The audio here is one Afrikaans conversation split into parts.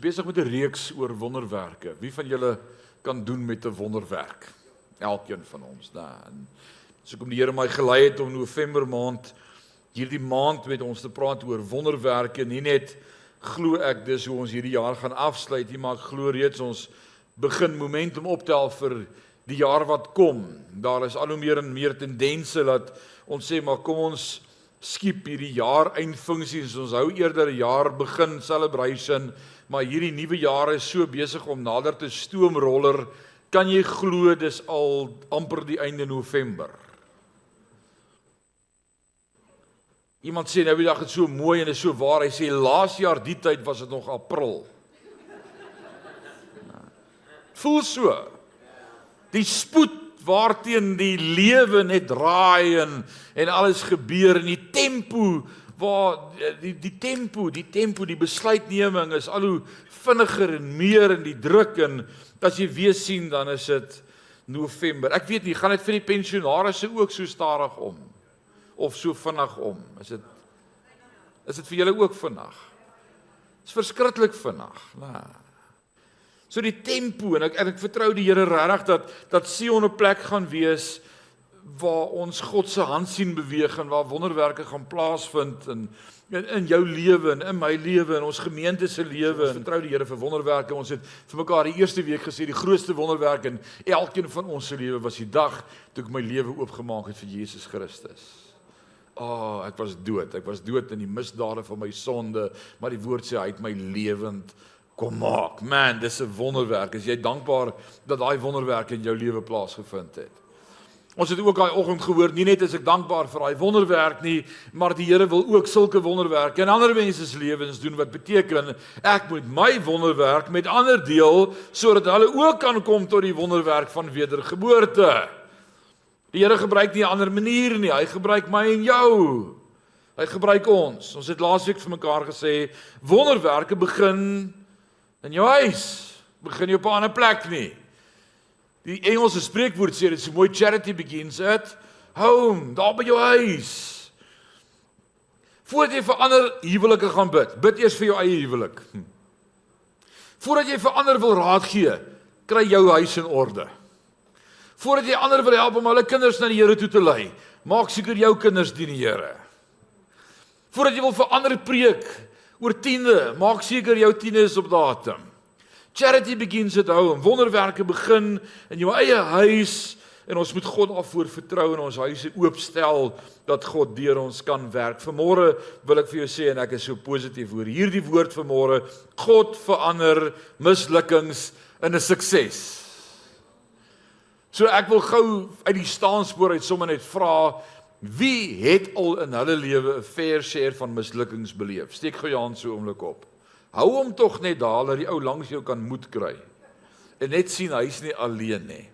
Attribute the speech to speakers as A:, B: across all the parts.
A: besig met 'n reeks oor wonderwerke. Wie van julle kan doen met 'n wonderwerk? Elkeen van ons, dan. So kom die Here my gelei het om November maand hierdie maand met ons te praat oor wonderwerke, nie net glo ek dis hoe ons hierdie jaar gaan afsluit nie, maar ek glo reeds ons begin momentum optel vir die jaar wat kom. Daar is al hoe meer en meer tendense dat ons sê maar kom ons skiep hierdie jaar eindfunksies. Ons hou eerder 'n jaar begin celebration maar hierdie nuwe jaar is so besig om nader te stoomroller. Kan jy glo dis al amper die einde November? Iemand sê nou die dag is so mooi en is so waar. Hy sê laas jaar die tyd was dit nog April. Voel so. Die spoed waarteen die lewe net draai en en alles gebeur in die tempo waar eh, die die tempo, die tempo, die besluitneming is al hoe vinniger en meer in die druk en as jy weer sien dan is dit November. Ek weet nie, gaan dit vir die pensionaarsse ook so stadig om of so vinnig om? Is dit Is dit vir julle ook vinnig? Dit is verskriklik vinnig, nê. So die tempo en ek en ek vertrou die Here regtig dat dat Sion 'n plek gaan wees waar ons God se hand sien beweeg en waar wonderwerke gaan plaasvind in in, in jou lewe en in my lewe en ons gemeente se lewe. Ons vertrou die Here vir wonderwerke. Ons het vir mekaar die eerste week gesê die grootste wonderwerk in elkeen van ons se lewe was die dag toe ek my lewe oopgemaak het vir Jesus Christus. Ah, oh, ek was dood. Ek was dood in die misdade van my sonde, maar die woord sê hy het my lewend kom maak. Man, dis 'n wonderwerk. Is jy dankbaar dat daai wonderwerk in jou lewe plaasgevind het? Ons het ook daai oggend gehoor, nie net is ek dankbaar vir daai wonderwerk nie, maar die Here wil ook sulke wonderwerke in ander mense se lewens doen wat beteken ek moet my wonderwerk met ander deel sodat hulle ook kan kom tot die wonderwerk van wedergeboorte. Die Here gebruik nie 'n ander manier nie, hy gebruik my en jou. Hy gebruik ons. Ons het laasweek vir mekaar gesê wonderwerke begin in jou huis, begin nie op 'n ander plek nie. Die Engelse spreekwoord sê dit so mooi charity begins at home, daar by jou huis. Voordat jy vir ander huwelike gaan bid, bid eers vir jou eie huwelik. Hm. Voordat jy vir ander wil raad gee, kry jou huis in orde. Voordat jy ander wil help om hulle kinders na die Here toe te lei, maak seker jou kinders dien die Here. Voordat jy wil vir ander preek oor tiende, maak seker jou tiende is op datum. Charity begins at home. Wonderwerke begin in jou eie huis en ons moet God daarvoor vertrou en ons huise oopstel dat God deur ons kan werk. Vanmôre wil ek vir jou sê en ek is so positief oor hierdie woord vanmôre. God verander mislukkings in 'n sukses. So ek wil gou uit die staanspoor uit sommer net vra wie het al in hulle lewe 'n fair share van mislukkings beleef? Steek gou jou hand so oomblik op. Hou hom tog net daar dat die ou langs jou kan moed kry. En net sien hy's nie alleen nie.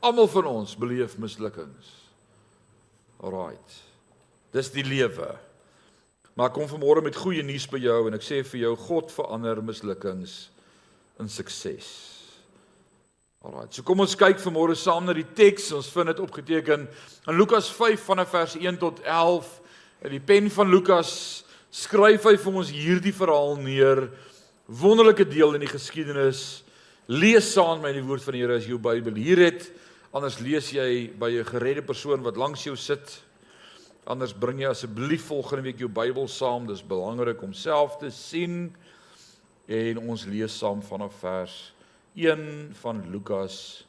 A: Almal van ons beleef mislukkings. Alraight. Dis die lewe. Maar kom vanmôre met goeie nuus by jou en ek sê vir jou God verander mislukkings in sukses. Alraight. So kom ons kyk vanmôre saam na die teks. Ons vind dit opgeteken in Lukas 5 vanaf vers 1 tot 11. In die pen van Lukas skryf hy vir ons hierdie verhaal neer. Wonderlike deel in die geskiedenis. Lees saam met my die woord van die Here as jou Bybel hier het. Anders lees jy by 'n geredde persoon wat langs jou sit. Anders bring jy asseblief volgende week jou Bybel saam. Dis belangrik om self te sien. En ons lees saam vanaf vers 1 van Lukas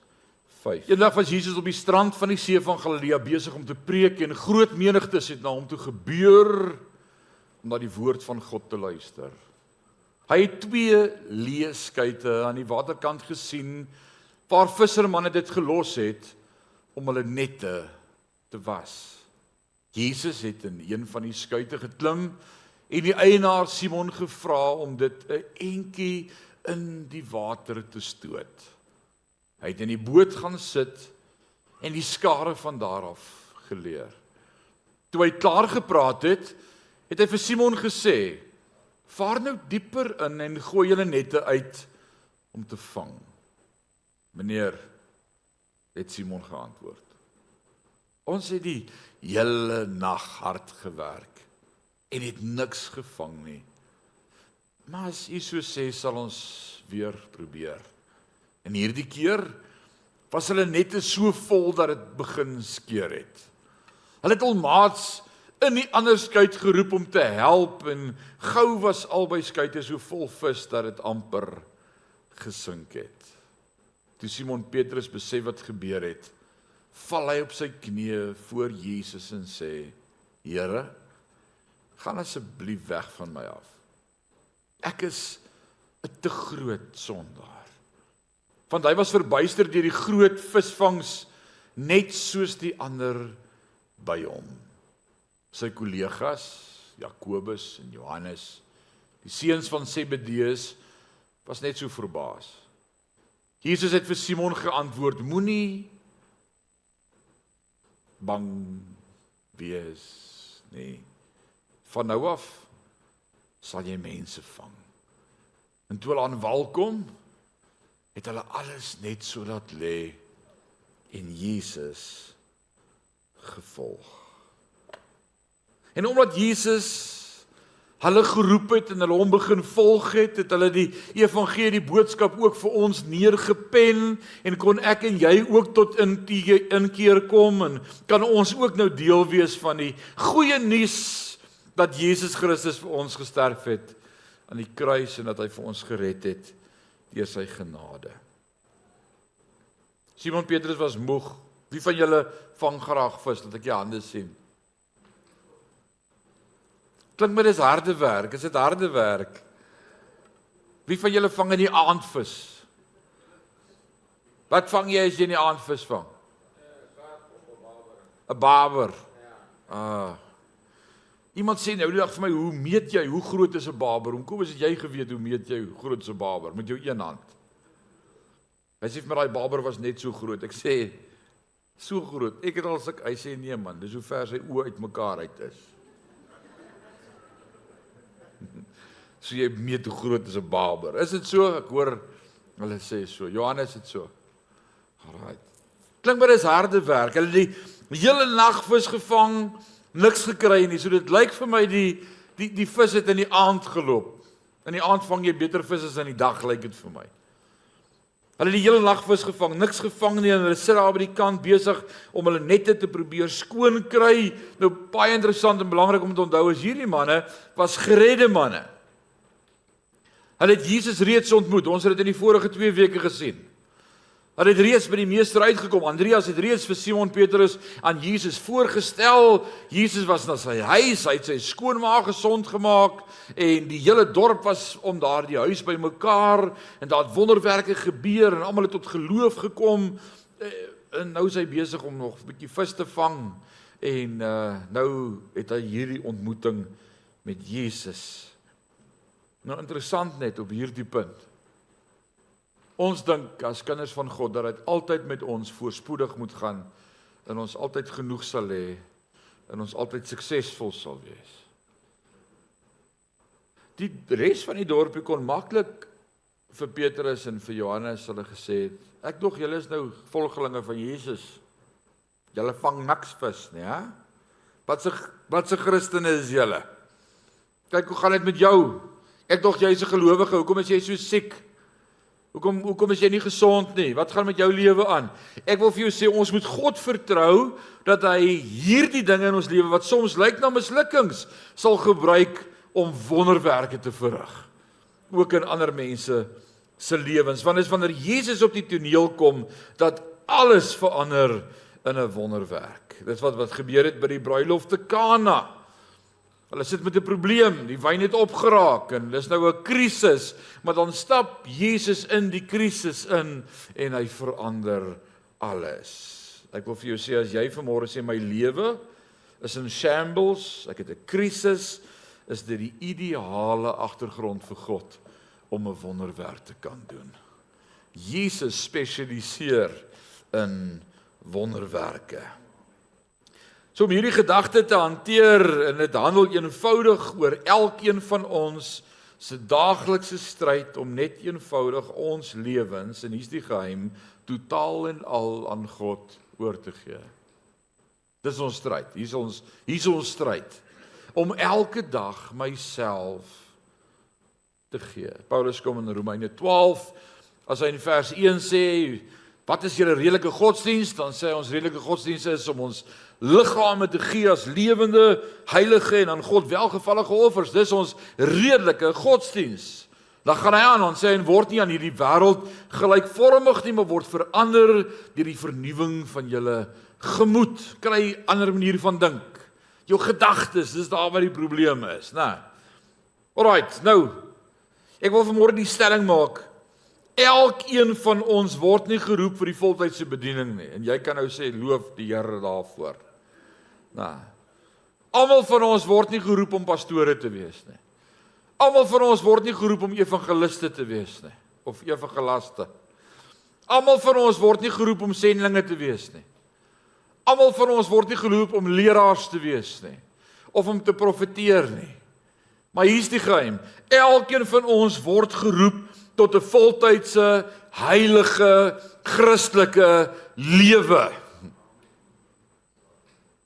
A: 5. Eendag was Jesus op die strand van die see van Galilea besig om te preek en groot menigtes het na hom toe gebeur om na die woord van God te luister. Hy het twee leeskuite aan die waterkant gesien waar vissermanne dit gelos het om hulle nette te was. Jesus het in een van die skuite geklim en die eienaar Simon gevra om dit 'n entjie in die water te stoot. Hy het in die boot gaan sit en die skare van daar af geleer. Toe hy klaar gepraat het, het hy vir Simon gesê: "Vaar nou dieper in en gooi julle nette uit om te vang." Meneer het Simon geantwoord: "Ons het die hele nag hard gewerk en het niks gevang nie. Maar as u so sê, sal ons weer probeer. En hierdie keer was hulle net so vol dat dit begin skeur het. Hulle het al maats in die ander skuit geroep om te help en gou was albei skuite so vol vis dat dit amper gesink het. Toe Simon Petrus besef wat gebeur het, val hy op sy knieë voor Jesus en sê: "Here, gaan asseblief weg van my af. Ek is 'n te groot sondaar." Want hy was verbuister deur die groot visvangs net soos die ander by hom. Sy kollegas, Jakobus en Johannes, die seuns van Zebedeus, was net so verbaas. Jesus het vir Simon geantwoord: Moenie bang wees nie. Van nou af sal jy mense vang. En toe hulle aan wal kom, het hulle alles net so laat lê en Jesus gevolg. En omdat Jesus hulle geroep het en hulle hom begin volg het, het hulle die evangelie boodskap ook vir ons neergepen en kon ek en jy ook tot inkeer kom en kan ons ook nou deel wees van die goeie nuus dat Jesus Christus vir ons gesterf het aan die kruis en dat hy vir ons gered het deur sy genade. Simon Petrus was moeg. Wie van julle vang graag vis? Laat ek jou hande sien. Klink my dis harde werk. Is dit harde werk? Wie van julle vang in die aand vis? Wat vang jy as jy in die aand vis vang? 'n Barber. Ah. Iemand sê nou die dag vir my, "Hoe meet jy hoe groot is 'n barber? Hoekom is dit jy geweet hoe meet jy hoe groot is 'n barber met jou een hand?" Hy sê vir my daai barber was net so groot. Ek sê, "So groot." Ek het al sê hy sê nee man, dis hoe ver sy oë uitmekaar uit is. so jy meet hoe groot is 'n barber. Is dit so? Ek hoor hulle sê so. Johannes het so. Alraai. Klink maar dis harde werk. Hulle die hele nag vis gevang, niks gekry nie. So dit lyk vir my die die die vis het in die aand geloop. In die aand vang jy beter vis as in die dag lyk dit vir my. Hulle het die hele nag vis gevang, niks gevang nie en hulle sit daar by die kant besig om hulle nette te probeer skoon kry. Nou baie interessant en belangrik om te onthou is hierdie manne was geredde manne. Hulle het Jesus reeds ontmoet. Ons het dit in die vorige 2 weke gesien. Hulle het reeds by die meester uitgekom. Andreas het reeds vir Simon Petrus aan Jesus voorgestel. Jesus was na sy huis, hy het sy skoonma gesond gemaak en die hele dorp was om daardie huis bymekaar en daar het wonderwerke gebeur en almal het tot geloof gekom. Eh, en nou is hy besig om nog 'n bietjie vis te vang en uh, nou het hy hierdie ontmoeting met Jesus. Nou interessant net op hierdie punt. Ons dink as kinders van God dat dit altyd met ons voorspoedig moet gaan en ons altyd genoeg sal hê en ons altyd suksesvol sal wees. Die res van die dorpie kon maklik vir Petrus en vir Johannes hulle gesê het: "Ek dog julle is nou volgelinge van Jesus. Julle vang niks vis nie, hè? Wat se wat se Christene is julle? Kyk hoe gaan dit met jou? Ek dog jy's 'n gelowige. Hoekom is jy so siek? Hoekom hoekom is jy nie gesond nie? Wat gaan met jou lewe aan? Ek wil vir jou sê ons moet God vertrou dat hy hierdie dinge in ons lewe wat soms lyk na mislukkings sal gebruik om wonderwerke te verrig. Ook in ander mense se lewens. Want dit is wanneer Jesus op die toneel kom dat alles verander in 'n wonderwerk. Dit wat wat gebeur het by die bruilof te Kana. Hulle sit met 'n probleem, die wyn het opgeraak en dis nou 'n krisis, maar dan stap Jesus in die krisis in en hy verander alles. Ek wil vir jou sê as jy vanmôre sê my lewe is in shambles, ek het 'n krisis, is dit die ideale agtergrond vir God om 'n wonderwerk te kan doen. Jesus spesialiseer in wonderwerke. So om hierdie gedagte te hanteer en dit handel eenvoudig oor elkeen van ons se daaglikse stryd om net eenvoudig ons lewens en hier's die geheim totaal en al aan God oor te gee. Dis ons stryd. Hier's ons hier's ons stryd om elke dag myself te gee. Paulus kom in Romeine 12 as hy in vers 1 sê wat is julle redelike godsdiens? Dan sê ons redelike godsdiens is om ons liggame te gee as lewende, heilige en aan God welgevallige offers. Dis ons redelike godsdiens. Dan gaan hy aan en sê en word nie aan hierdie wêreld gelykvormig nie, maar word verander deur die vernuwing van julle gemoed. Kry 'n ander manier van dink. Jou gedagtes, dis daar waar die probleem is, né? Alraight, nou. Ek wil vanmôre die stelling maak. Elkeen van ons word nie geroep vir die voltydse bediening nie. En jy kan nou sê loof die Here daarvoor. Nou. Almal van ons word nie geroep om pastore te wees nie. Almal van ons word nie geroep om evangeliste te wees nie of evangelaste. Almal van ons word nie geroep om sendlinge te wees nie. Almal van ons word nie geroep om leraars te wees nie of om te profeteer nie. Maar hier's die geheim. Elkeen van ons word geroep tot 'n voltydse heilige Christelike lewe.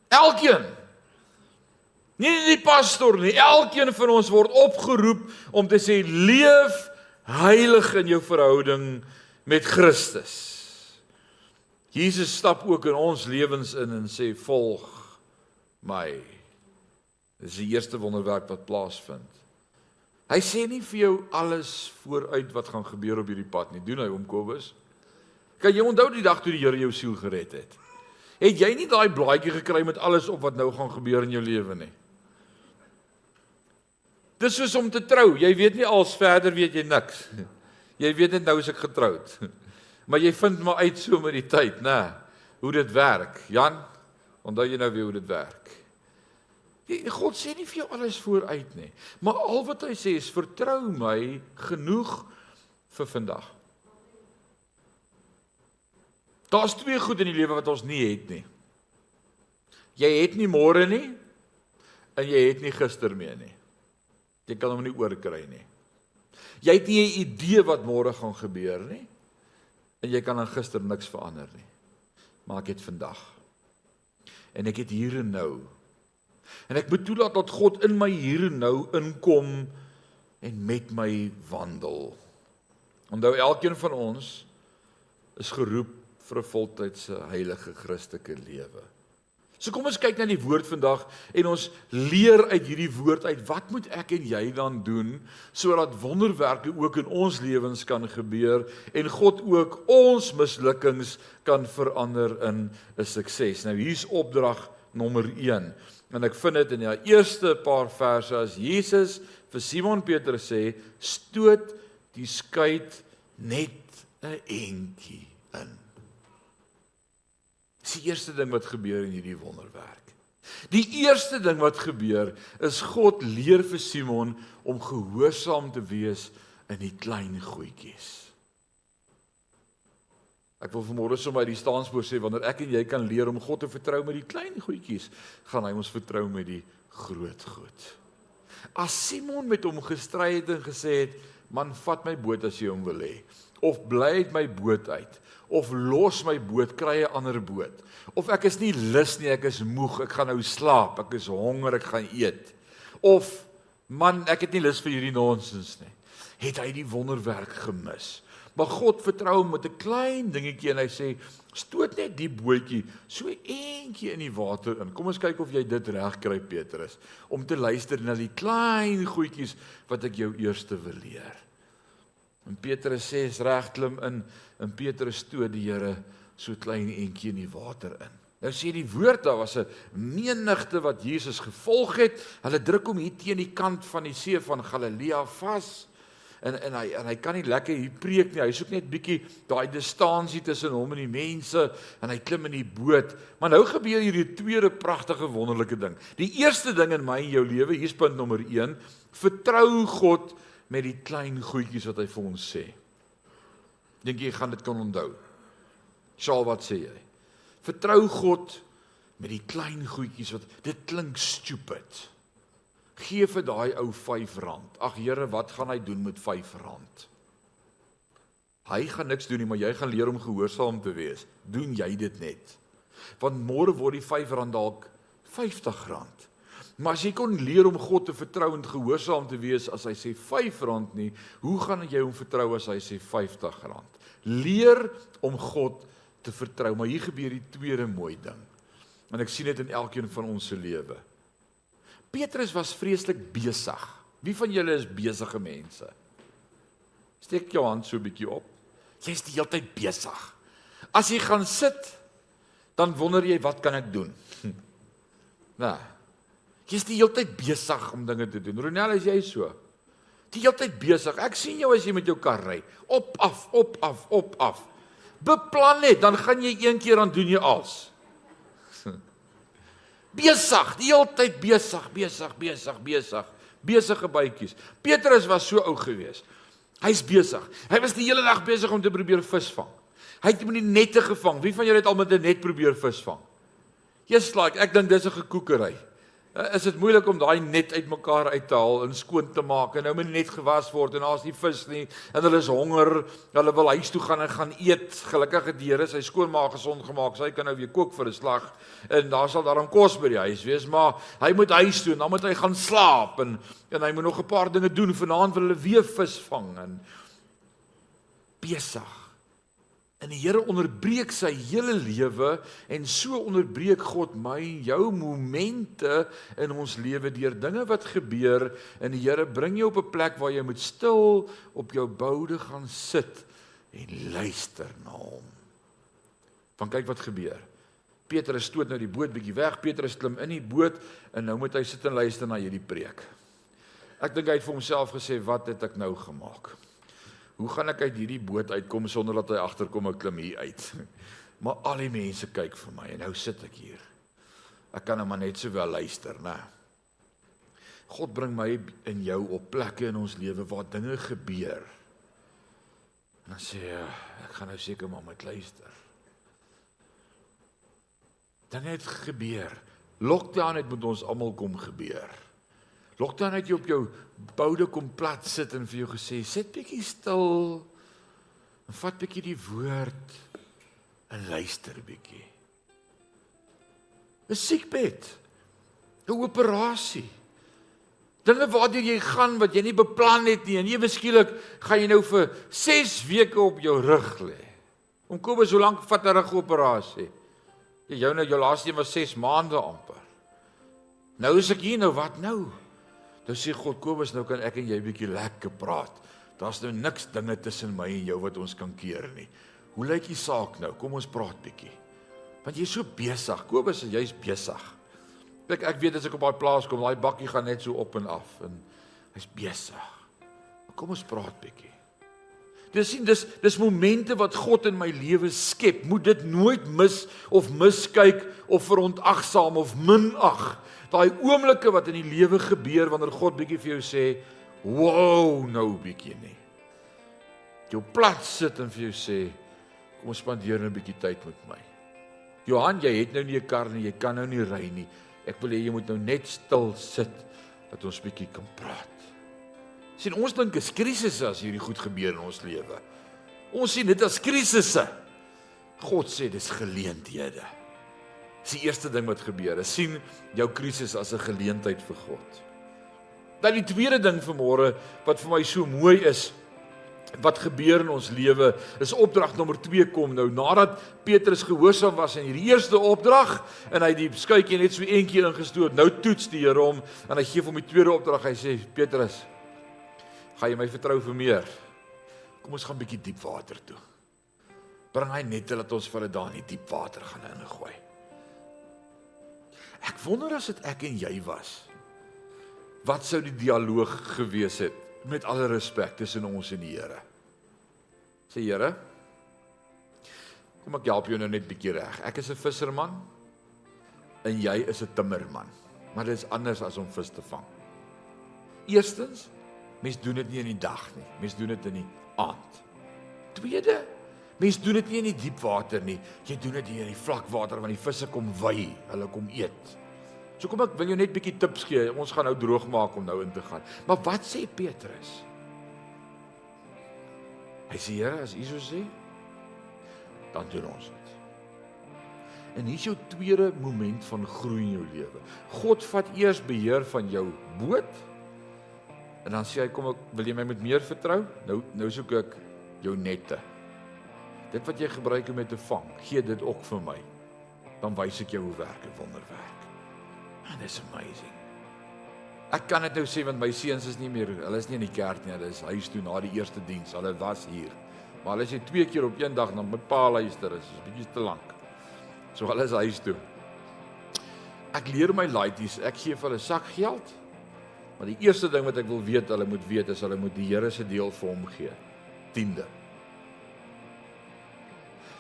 A: Elkeen Nie die pastor nie, elkeen van ons word opgeroep om te sê leef heilig in jou verhouding met Christus. Jesus stap ook in ons lewens in en sê volg my. Dis die eerste wonderwerk wat plaasvind. Hy sê nie vir jou alles vooruit wat gaan gebeur op hierdie pad nie. Doen hy hom Kobus? Kan jy onthou die dag toe die Here jou siel gered het? Het jy nie daai blaadjie gekry met alles op wat nou gaan gebeur in jou lewe nie? Dis soos om te trou. Jy weet nie als verder weet jy niks. Jy weet net nou is ek getroud. Maar jy vind maar uit so met die tyd, né? Hoe dit werk. Jan, onthou jy nou weer hoe dit werk? God sê nie vir jou alles vooruit nie, maar al wat hy sê is vertrou my genoeg vir vandag. Daar's twee goed in die lewe wat ons nie het nie. Jy het nie môre nie en jy het nie gister meer nie. Jy kan hom nie oorkry nie. Jy het nie 'n idee wat môre gaan gebeur nie. En jy kan aan gister niks verander nie. Maar ek het vandag. En ek het hier en nou. En ek moet toelaat dat God in my hier en nou inkom en met my wandel. Onthou elkeen van ons is geroep vir 'n voltydse heilige Christelike lewe. So kom ons kyk na die woord vandag en ons leer uit hierdie woord uit wat moet ek en jy dan doen sodat wonderwerke ook in ons lewens kan gebeur en God ook ons mislukkings kan verander in 'n sukses. Nou hier's opdrag nommer 1. En ek vind dit in die eerste paar verse as Jesus vir Simon Petrus sê stoot die skei net 'n entjie in. Dis die eerste ding wat gebeur in hierdie wonderwerk. Die eerste ding wat gebeur is God leer vir Simon om gehoorsaam te wees in die klein goedjies. Ek wil vanmôre sommer die staanspoor sê wanneer ek en jy kan leer om God te vertrou met die klein goedjies, gaan hy ons vertrou met die groot goed. As Simon met hom gestry het en gesê het, "Man, vat my boot as jy hom wil hê," of bly uit my boot uit, of los my boot, kry 'n ander boot. Of ek is nie lus nie, ek is moeg, ek gaan nou slaap, ek is honger, ek gaan eet. Of man, ek het nie lus vir hierdie nonsens nie. Het hy die wonderwerk gemis? Maar God vertrou hom met 'n klein dingetjie en hy sê stoot net die bootjie so eentjie in die water in. Kom ons kyk of jy dit reg kry Petrus om te luister na die klein goedjies wat ek jou eerste wil leer. En Petrus sê is reg klim in en Petrus stoot die Here so klein entjie in die water in. Nou sê die woord daar was 'n menigte wat Jesus gevolg het. Hulle druk hom hier teen die kant van die see van Galilea vas. En en hy en hy kan nie lekker hier preek nie. Hy soek net bietjie daai distansie tussen hom en die mense en hy klim in die boot. Maar nou gebeur hier 'n tweede pragtige wonderlike ding. Die eerste ding in my en jou lewe, hier's punt nommer 1, vertrou God met die klein goedjies wat hy vir ons sê. Dink jy gaan dit kan onthou? Sal wat sê jy? Vertrou God met die klein goedjies wat dit klink stupid. Gee vir daai ou R5. Ag Here, wat gaan hy doen met R5? Hy gaan niks doen nie, maar jy gaan leer om gehoorsaam te wees. Doen jy dit net. Want môre word die R5 dalk R50. Maar as jy kon leer om God te vertrou en gehoorsaam te wees as hy sê R5 nie, hoe gaan jy hom vertrou as hy sê R50? Leer om God te vertrou, maar hier gebeur die tweede mooi ding. En ek sien dit in elkeen van ons se lewe. Petrus was vreeslik besig. Wie van julle is besige mense? Steek jou hand so 'n bietjie op. Jy's die hele tyd besig. As jy gaan sit, dan wonder jy wat kan ek doen? Nou. Jy's die hele tyd besig om dinge te doen. Ronel, is jy so? Die hele tyd besig. Ek sien jou as jy met jou kar ry. Op af, op af, op af. Beplan net, dan gaan jy een keer aan doen jy als. Besig, die hele tyd besig, besig, besig, besig. Besige bytjies. Petrus was so oud gewees. Hy's besig. Hy was die hele dag besig om te probeer visvang. Hy het met die nette gevang. Wie van julle het al met 'n net probeer visvang? Jesus, like, ek dink dis 'n gekoekery. Eh, is dit moeilik om daai net uitmekaar uit te haal en skoon te maak en nou moet net gewas word en daar's nie vis nie en hulle is honger. Hulle wil huis toe gaan en gaan eet. Gelukkige die Here sy skoonmaak gesond gemaak sy kan nou weer kook vir 'n slag en daar sal daarom kos by die huis wees maar hy moet huis toe en dan moet hy gaan slaap en en hy moet nog 'n paar dinge doen vanaand wil hulle weer vis vang en besig En die Here onderbreek sy hele lewe en so onderbreek God my en jou momente in ons lewe deur dinge wat gebeur en die Here bring jou op 'n plek waar jy moet stil op jou boude gaan sit en luister na hom. Want kyk wat gebeur. Petrus stoot nou die boot bietjie weg. Petrus klim in die boot en nou moet hy sit en luister na hierdie preek. Ek dink hy het vir homself gesê, "Wat het ek nou gemaak?" Hoe gaan ek uit hierdie boot uitkom sonder dat hy agterkom ek klim hier uit. Maar al die mense kyk vir my en nou sit ek hier. Ek kan nou maar net sowel luister, né? God bring my en jou op plekke in ons lewe waar dinge gebeur. En dan sê hy, ek gaan nou seker maar met luister. Dan het gebeur. Lockdown het met ons almal kom gebeur. Lockdown het jy op jou boude kom plat sit en vir jou gesê, sit bietjie stil en vat bietjie die woord en luister bietjie. 'n Siekbed. 'n Operasie. Dinge waartoe jy gaan wat jy nie beplan het nie en ewe skielik gaan jy nou vir 6 weke op jou rug lê. Om Kobus, hoe lank vat 'n rugoperasie? Jy jou nou jou laaste een was 6 maande amper. Nou is ek hier nou, wat nou? Nou sê God Kobus, nou kan ek en jy bietjie lekker praat. Daar's nou niks dinge tussen my en jou wat ons kan keer nie. Hoe lyk die saak nou? Kom ons praat bietjie. Want jy's so besig. Kobus, jy's besig. Ek ek weet as ek op daai plaas kom, daai bakkie gaan net so op en af en hy's besig. Kom ons praat bietjie. Dis dis dis momente wat God in my lewe skep. Moet dit nooit mis of miskyk of verontagsaam of minag daai oomblikke wat in die lewe gebeur wanneer God bietjie vir jou sê, "Wow, nou bietjie nie." Jou plat sit en vir jou sê, "Kom ons spandeer 'n bietjie tyd met my." Johan, jy het nou nie 'n kar nie, jy kan nou nie ry nie. Ek wil hê jy moet nou net stil sit dat ons bietjie kan praat. sien ons dink is krisisse as hierdie goed gebeur in ons lewe. Ons sien dit as krisisse. God sê dis geleenthede. Dis die eerste ding wat gebeur. Ek sien jou krisis as 'n geleentheid vir God. Dan die tweede ding vanmôre wat vir my so mooi is wat gebeur in ons lewe is opdrag nommer 2 kom nou nadat Petrus gehoorsaam was in hierdie eerste opdrag en hy die skuitjie net so eentjie ingestoot nou toets die Here hom en hy gee hom die tweede opdrag hy sê Petrus gaan jy my vertrou vir meer kom ons gaan bietjie diep water toe bring hy net dat ons vir 'n dag in die diep water gaan ingooi Ek wonder as dit ek en jy was. Wat sou die dialoog gewees het met alle respek tussen ons en die Here? Sê Here, kom ek help jou nou net bietjie reg. Ek is 'n visserman en jy is 'n timmerman. Maar dit is anders as om vis te vang. Eerstens, mens doen dit nie in die dag nie. Mens doen dit in die aand. Tweede, Mense doen dit nie in die diep water nie. Jy doen dit hier in die vlak water want die visse kom wy, hulle kom eet. So kom ek wil jou net bietjie tips gee. Ons gaan nou droog maak om nou in te gaan. Maar wat sê Petrus? Hy sê Here, as U so sê, dan doen ons dit. En hier's jou tweede moment van groei in jou lewe. God vat eers beheer van jou boot. En dan sê hy kom ek wil jy my met meer vertrou? Nou nou soek ek jou nette. Dit wat jy gebruik om te vang, gee dit ook vir my. Dan wys ek jou hoe werk 'n wonderwerk. And it's amazing. Ek kan dit nou sê want my seuns is nie meer, hulle is nie in die kerk nie, hulle is huis toe na die eerste diens. Hulle was hier. Maar hulle sê twee keer op een dag dan my pa luister, is 'n bietjie te lank. So hulle is huis toe. Ek leer my laities, ek gee vir hulle sak geld. Maar die eerste ding wat ek wil weet, hulle moet weet is hulle moet die Here se deel vir hom gee. Tiende.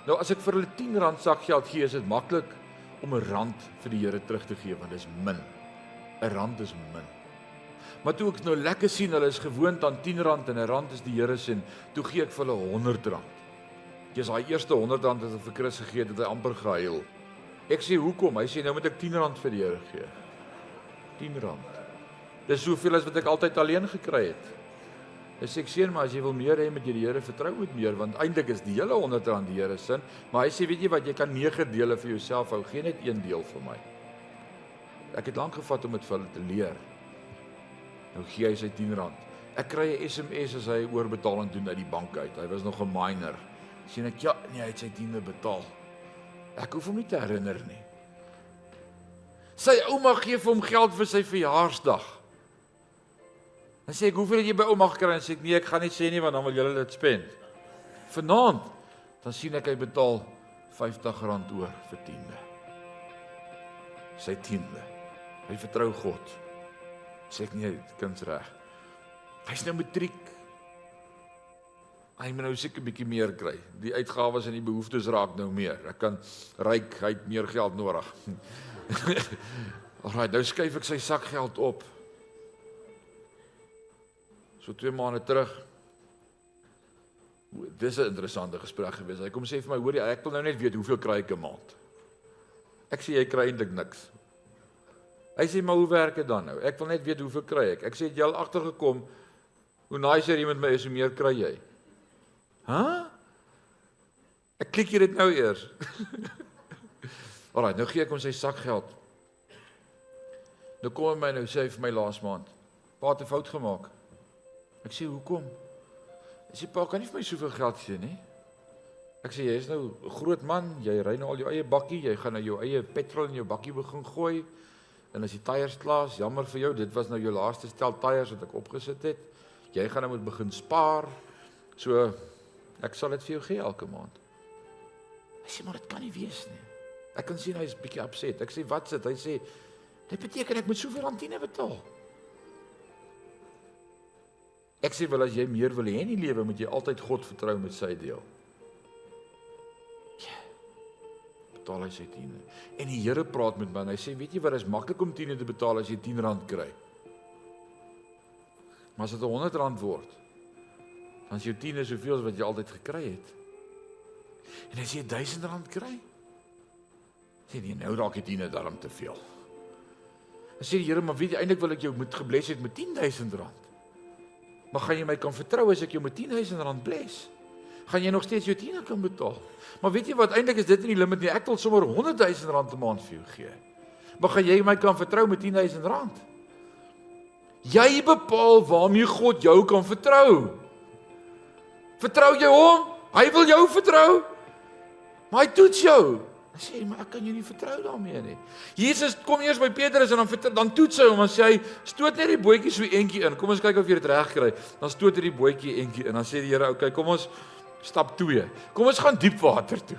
A: Nou as ek vir hulle 10 rand sak geld gee, is dit maklik om 'n rand vir die Here terug te gee want dit is min. 'n Rand is min. Maar toe ek nou lekker sien hulle is gewoond aan 10 rand en 'n rand is die Here se, toe gee ek vir hulle 100 rand. Dis daai eerste 100 rand wat ek vir Chris gegee het, het hy amper gehuil. Ek sê hoekom? Hy sê nou moet ek 10 rand vir die Here gee. 10 rand. Dis soveel as wat ek altyd alleen gekry het. Ek sê maar as jy wil meer hê met jy die Here vertrou moet meer want eintlik is die hele 100 rand die Here se. Maar hy sê weet jy wat jy kan 9 dele vir jouself hou, geen net een deel vir my. Ek het lank gevat om dit vir hulle te leer. Nou gee hy sy 10 rand. Ek kry 'n SMS as hy oorbetaling doen uit die bank uit. Hy was nog 'n minor. Sien ek ja, nee, hy het sy 10de betaal. Ek hoef hom nie te herinner nie. Sy ouma gee vir hom geld vir sy verjaarsdag. Dan sê ek, "Hoeveel het jy by ouma gekry?" En sê ek, "Nee, ek gaan nie sê nie want dan wil julle dit spend." Vanaand dan sien ek hy betaal R50 oor vir tiende. Sy tiende. Hy vertrou God. Sê ek nee, kind's reg. Hy's nou matriek. Hy moet nou seker 'n bietjie meer kry. Die uitgawes en die behoeftes raak nou meer. Ek kan ryk, hy het meer geld nodig. Alraai, nou skuif ek sy sakgeld op. So 2 maande terug. Dis 'n interessante gesprek gewees. Hy kom sê vir my, hoorie, ek wil nou net weet hoeveel kry ek 'n maand. Ek sê jy kry eintlik niks. Hy sê maar hoe werk dit dan nou? Ek wil net weet hoeveel kry ek. Ek sê jy al agtergekom hoe nicer jy met my is, hoe meer kry jy. Hæ? Huh? Ek klik hier dit nou eers. Alraai, nou gee ek hom sy sakgeld. Nou kom hy my nou sê vir my laas maand. Pa het 'n fout gemaak. Ek sê hoekom? Hy sê pa kan nie vir my soveel geld gee nie. Ek sê jy is nou 'n groot man, jy ry nou al jou eie bakkie, jy gaan nou jou eie petrol in jou bakkie begin gooi. En as die tyres klaar is, jammer vir jou, dit was nou jou laaste stel tyres wat ek opgesit het. Jy gaan nou moet begin spaar. So ek sal dit vir jou gee elke maand. Hy sê maar dit kan nie wees nie. Ek kan sien hy's bietjie upset. Ek sê wat sit? Hy sê dit beteken ek moet soveel randine betaal. Ek sê wel as jy meer wil hê in die lewe, moet jy altyd God vertrou met sy deel. Ja. Betaal hy sy tiende. En die Here praat met my en hy sê, weet jy wat, dit is maklik om tiende te betaal as jy 10 rand kry. Maar as dit 100 rand word, dan is jou tiende soveel as wat jy altyd gekry het. En as jy 1000 rand kry, sê jy nou raak die tiende darm te veel. Dan sê die Here, maar weet jy eintlik wil ek jou moet gebless het met 10000 rand. Maar gaan jy my kan vertrou as ek jou met 10000 rand bless? Gaan jy nog steeds jou 10 kan betaal? Maar weet jy wat eintlik is dit nie die limit nie. Ek wil sommer 100000 rand 'n maand vir jou gee. Maar gaan jy my kan vertrou met 10000 rand? Jy bepaal waarmee God jou kan vertrou. Vertrou jy hom? Hy wil jou vertrou. Maar hy toets jou. Hy sê, "Maar ek kan jou nie vertrou daarmee nie." Jesus kom eers by Petrus en dan dan toets hy hom en sê hy, "Stoot net die bootjie so eentjie in. Kom ons kyk of jy dit reg kry." Dan stoot hy die bootjie eentjie in. Dan sê die Here, "Oké, okay, kom ons stap 2. Kom ons gaan diep water toe."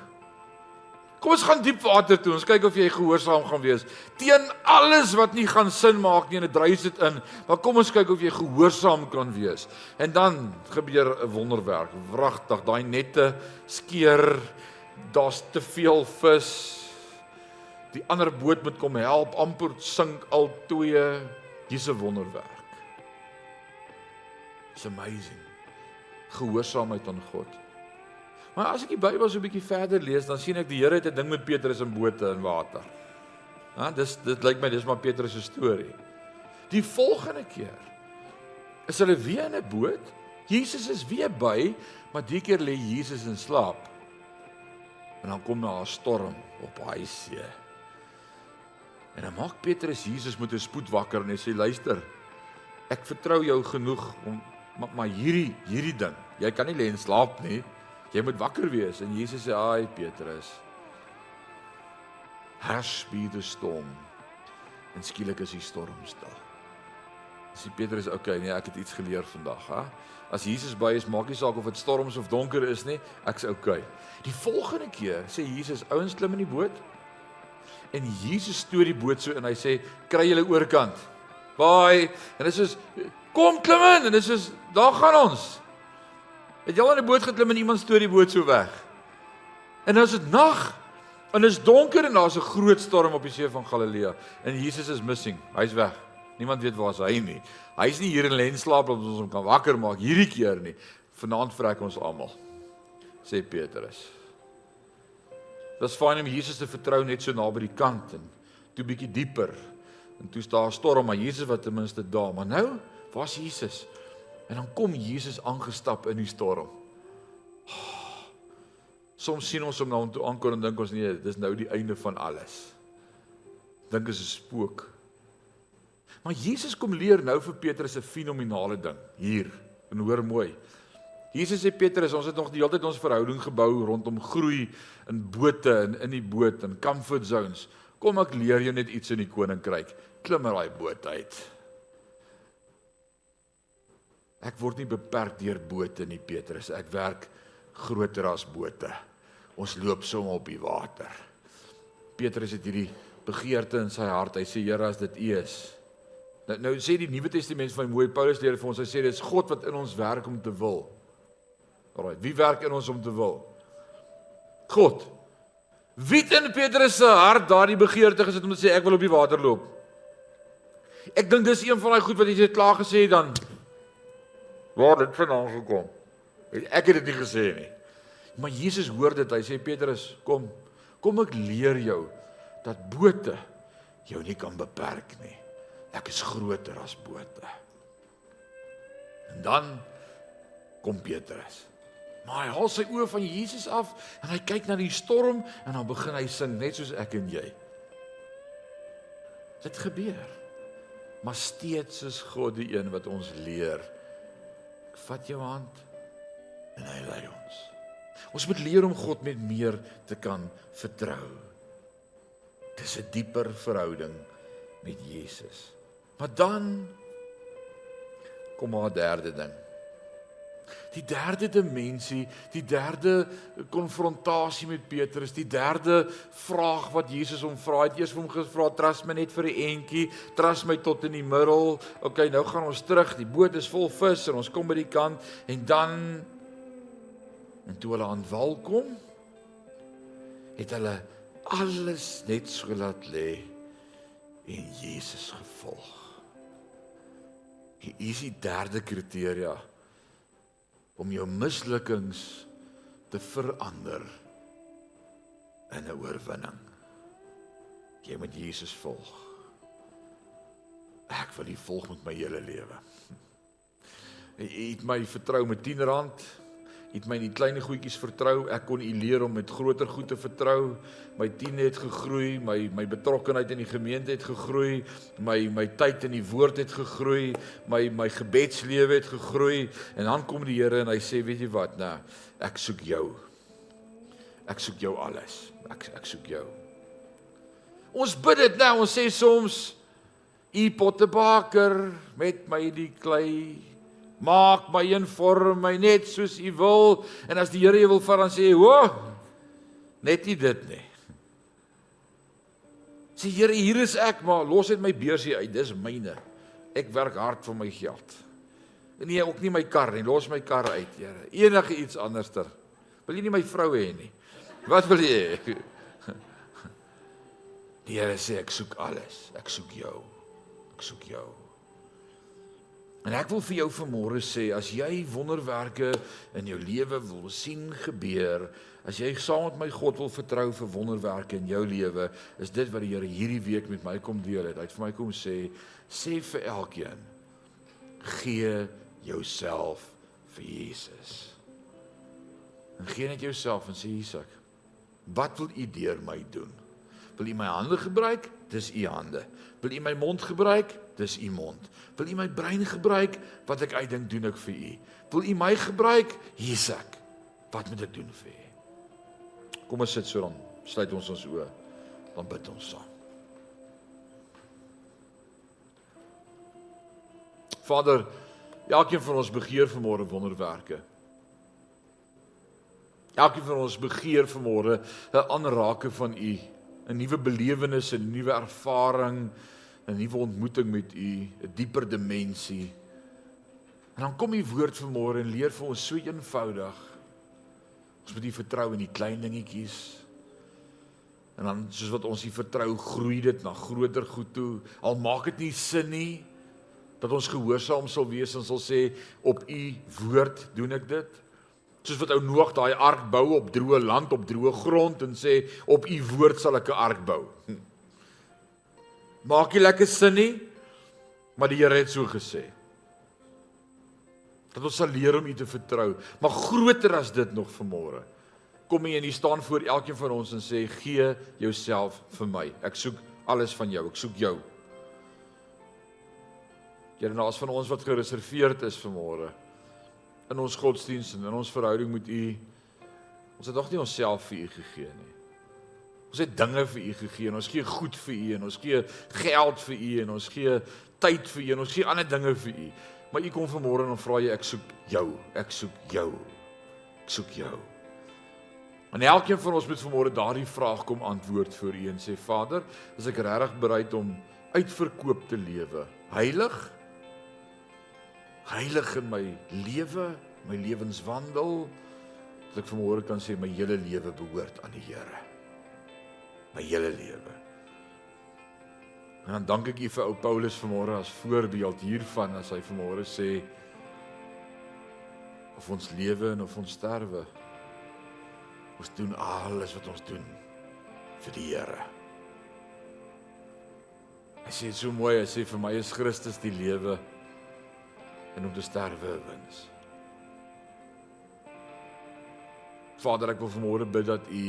A: Kom ons gaan diep water toe. Ons kyk of jy gehoorsaam gaan wees teen alles wat nie gaan sin maak nie en dit dryf dit in. Maar kom ons kyk of jy gehoorsaam kan wees. En dan gebeur 'n wonderwerk. Wragtig, daai nette skeer daar's te veel vis. Die ander boot moet kom help, amper sink al twee. Dis 'n wonderwerk. It's amazing. Gehoorsaamheid aan God. Maar as ek die Bybel so 'n bietjie verder lees, dan sien ek die Here het 'n ding met Petrus in bote in water. Ja, dis dit lyk my dis maar Petrus se storie. Die volgende keer is hulle weer in 'n boot. Jesus is weer by, maar die keer lê Jesus in slaap. En dan kom daar 'n storm op daai see. En dan maak Petrus Jesus met 'n spoed wakker en hy sê luister, ek vertrou jou genoeg om maar, maar hierdie hierdie ding, jy kan nie lê en slaap nie. Jy moet wakker wees en Jesus sê, "Ai Petrus, hush be the storm." En skielik is die storm stil. Sê Petrus, "Oké, okay, nee, ek het iets geleer vandag, hè? As Jesus by is, maak nie saak of dit storms of donker is nie, ek's oké." Okay. Die volgende keer sê Jesus, "Ouens klim in die boot." En Jesus stoot die boot so en hy sê, "Kry julle oorkant." Baai, en dit is kom klim in en dit is daar gaan ons. Het al in 'n boot geklim en iemand stoot die boot so weg? En nou is dit nag en dit is donker en daar's 'n groot storm op die see van Galilea en Jesus is missing. Hy's weg. Niemand weet waar hy is nie. Hy's nie hier in lenslaap dat ons hom kan wakker maak hierdie keer nie. Vanaand vrek ons almal. Sê Petrus. Dit's fyn om Jesus te vertrou net so naby die kant en toe bietjie dieper. En toe staan 'n storm, maar Jesus wat ten minste daar. Maar nou, waar's Jesus? En dan kom Jesus aangestap in die storm. Soms sien ons hom nou toe aankom en dink ons nee, dis nou die einde van alles. Dink is 'n spook. Maar Jesus kom leer nou vir Petrus 'n fenominale ding hier. En hoor mooi. Jesus sê Petrus, ons het nog die hele tyd ons verhouding gebou rondom groei in bote en in die boot en comfort zones. Kom ek leer jou net iets in die koninkryk. Klim in daai boot uit. Ek word nie beperk deur bote nie, Petrus. Ek werk groter as bote. Ons loop sommer op die water. Petrus het hierdie begeerte in sy hart. Hy sê Here, as dit U is. Nou nou sê die Nuwe Testament van mooi Paulus leer vir ons. Hy sê dis God wat in ons werk om te wil. Alraai, wie werk in ons om te wil? God. Wie in Petrus se hart daardie begeerte gesit om te sê ek wil op die water loop? Ek dink dis een van daai goed wat jy het klaar gesê dan Waar dit vandaan gekom? Ek het dit nie gesê nie. Maar Jesus hoor dit. Hy sê Petrus, kom. Kom ek leer jou dat bote jou nie kan beperk nie. Ek is groter as bote. En dan kom Petrus. Maar hy haal sy oë van Jesus af en hy kyk na die storm en dan begin hy sing net soos ek en jy. Dit gebeur. Maar steeds is God die een wat ons leer vat jou hand en hy lei ons. Ons moet leer om God met meer te kan vertrou. Dis 'n dieper verhouding met Jesus. Maar dan kom maar derde ding. Die derde dimensie, die derde konfrontasie met Petrus, die derde vraag wat Jesus hom vra, het eers vir hom gevra, "Trust my net vir 'n entjie, trust my tot in die middel." OK, nou gaan ons terug. Die boot is vol vis en ons kom by die kant en dan en toe hulle aan wal kom, het hulle alles net so laat lê en Jesus gevolg. Hier is die derde kriteria om jou mislukkings te verander in 'n oorwinning. Jy moet Jesus volg. Ek wil U volg met my hele lewe. U het my vertrou met 10 het my in die klein goedjies vertrou. Ek kon u leer om met groter goed te vertrou. My tien het gegroei, my my betrokkenheid in die gemeente het gegroei, my my tyd in die woord het gegroei, my my gebedslewe het gegroei en dan kom die Here en hy sê, weet jy wat, nou, ek soek jou. Ek soek jou alles. Ek ek soek jou. Ons bid dit nou, ons sê soms u pottebaker met my die klei Maak my een vorm my net soos U wil en as die Here wil vat dan sê hy, "Ho! Net nie dit nie." Sê Here, hier is ek, maar los net my beursie uit. Dis myne. Ek werk hard vir my geld. Nee, ook nie my kar nie. Los my kar uit, Here. Enige iets anderster. Wil jy nie my vrou hê nie? Wat wil jy hê? Die Here sê ek soek alles. Ek soek jou. Ek soek jou. En ek wil vir jou vanmôre sê as jy wonderwerke in jou lewe wil sien gebeur, as jy saam met my God wil vertrou vir wonderwerke in jou lewe, is dit wat die Here hierdie week met my kom deel het. Hy het vir my kom sê, sê vir elkeen, gee jouself vir Jesus. En gee net jouself en sê Jesus, Wat wil U deur my doen? Wil U my hande gebruik? Dis U hande. Wil U my mond gebruik? Dis U mond. Wil U my brein gebruik? Wat ek uitdink, doen ek vir U. Wil U my gebruik? Hier's ek. Wat moet ek doen vir U? Kom ons sit so dan. Sluit ons ons oë. Dan bid ons saam. Vader, elkeen van ons begeer vanmôre wonderwerke. Elkeen van ons begeer vanmôre 'n aanraking van U, 'n nuwe belewenis, 'n nuwe ervaring, 'n nuwe ontmoeting met U, 'n dieper dimensie. En dan kom U woord vanmôre en leer vir ons so eenvoudig. Ons moet U vertrou in die klein dingetjies. En dan soos wat ons U vertrou, groei dit na groter goed toe. Al maak dit nie sin nie dat ons gehoorsaam sal wees en sal sê op U woord doen ek dit. Soos wat ou Noag daai ark bou op droë land, op droë grond en sê op u woord sal ek 'n ark bou. Hm. Maak nie lekker sin nie, maar die Here het so gesê. Dat ons sal leer om u te vertrou, maar groter as dit nog vanmôre. Kom hier en hier staan voor elkeen van ons en sê gee jouself vir my. Ek soek alles van jou. Ek soek jou. Here, nou as van ons wat gereserveerd is vanmôre in ons godsdiens en in ons verhouding met U. Ons het nog nie onsself vir U gegee nie. Ons het dinge vir U gegee en ons gee goed vir U en ons gee geld vir U en ons gee tyd vir U en ons gee ander dinge vir U. Maar U kom vanmôre en vra jy ek soek jou, ek soek jou. Ek soek jou. En elkeen van ons moet vanmôre daardie vraag kom antwoord vir U en sê Vader, is ek regtig bereid om uitverkoop te lewe? Heilig? Heilig in my lewe, my lewenswandel, dat ek vanmôre kan sê my hele lewe behoort aan die Here. My hele lewe. En dan dank ek U vir ou Paulus vanmôre as voorbeeld hiervan as hy vanmôre sê of ons lewe en of ons sterwe ons doen alles wat ons doen vir die Here. Hy sê so mooi, hy sê vir my is Christus die lewe en om te sterwe wins. Vader, ek wil vanmôre bid dat U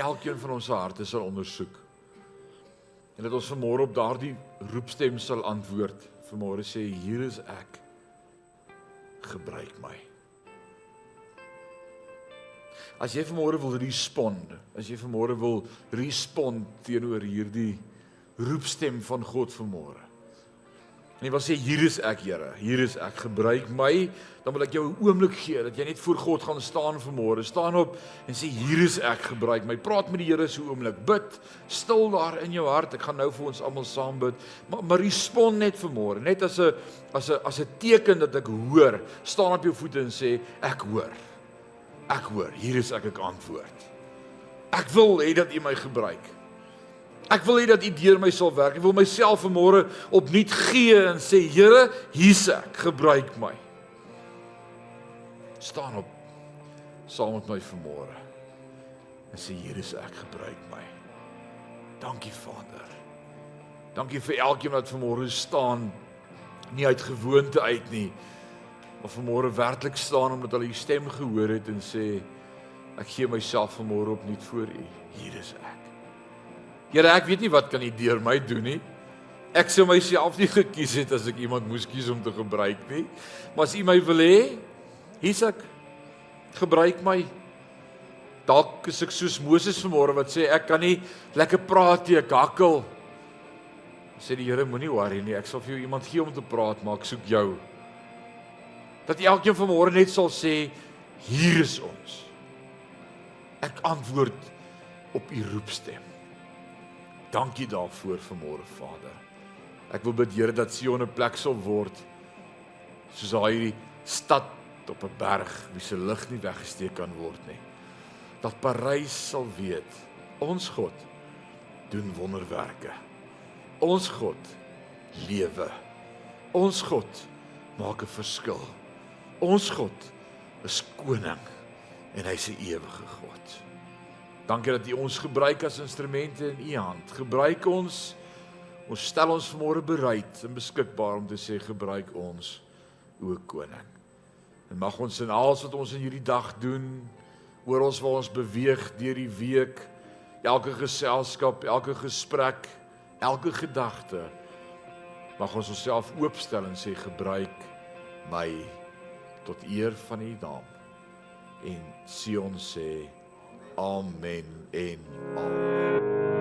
A: elkeen van ons harte sal ondersoek. En dat ons vanmôre op daardie roepstem sal antwoord. Vanmôre sê hier is ek. Gebruik my. As jy vanmôre wil respond, as jy vanmôre wil respond teenoor hierdie roepstem van God vanmôre. En hy wil sê hier is ek Here, hier is ek, gebruik my. Dan wil ek jou 'n oomblik gee dat jy net voor God gaan staan vanmôre. Staan op en sê hier is ek, gebruik my. Praat met die Here so 'n oomblik. Bid stil daar in jou hart. Ek gaan nou vir ons almal saam bid. Maar maar respond net vanmôre, net as 'n as 'n as 'n teken dat ek hoor. Staan op jou voete en sê ek hoor. Ek hoor. Hier is ek ek antwoord. Ek wil hê dat U my gebruik. Ek wil hê dat U deur my sal werk. Ek wil myself vanmôre opnuut gee en sê Here, hier's ek, gebruik my. staan op saam met my vanmôre. En sê hier is ek, gebruik my. Dankie Vader. Dankie vir elkeen wat vanmôre staan nie uit gewoonte uit nie, maar vanmôre werklik staan omdat hulle U stem gehoor het en sê ek gee myself vanmôre opnuut voor U. Hier is ek. Here, ek weet nie wat kan U deur my doen nie. Ek sou myself nie gekies het as ek iemand moes kies om te gebruik nie. Maar as U my wil hê, hier's ek. Gebruik my. Dalk is ek soos Moses vanmôre wat sê ek kan nie lekker praat nie, ek hakkel. Sê die Here, moenie worry nie, ek sal vir jou iemand gee om te praat, maar ek soek jou. Dat elkeen vanmôre net sal sê, hier is ons. Ek antwoord op u roepstem. Dankie daarvoor vanmôre Vader. Ek wil bid Here dat Sion 'n plek sal word soos daai stad op 'n berg wie se lig nie weggesteek kan word nie. Dat Parys sal weet ons God doen wonderwerke. Ons God lewe. Ons God maak 'n verskil. Ons God is koning en hy's 'n ewige God. Dankie dat U ons gebruik as instrumente in U hand. Gebruik ons. Ons stel ons vanmôre bereid en beskikbaar om te sê gebruik ons, o koning. En mag ons in alles wat ons in hierdie dag doen, oral waar ons beweeg deur die week, elke geselskap, elke gesprek, elke gedagte, mag ons onsself oopstel en sê gebruik my tot eer van U naam. En Sion sê Amen en amen.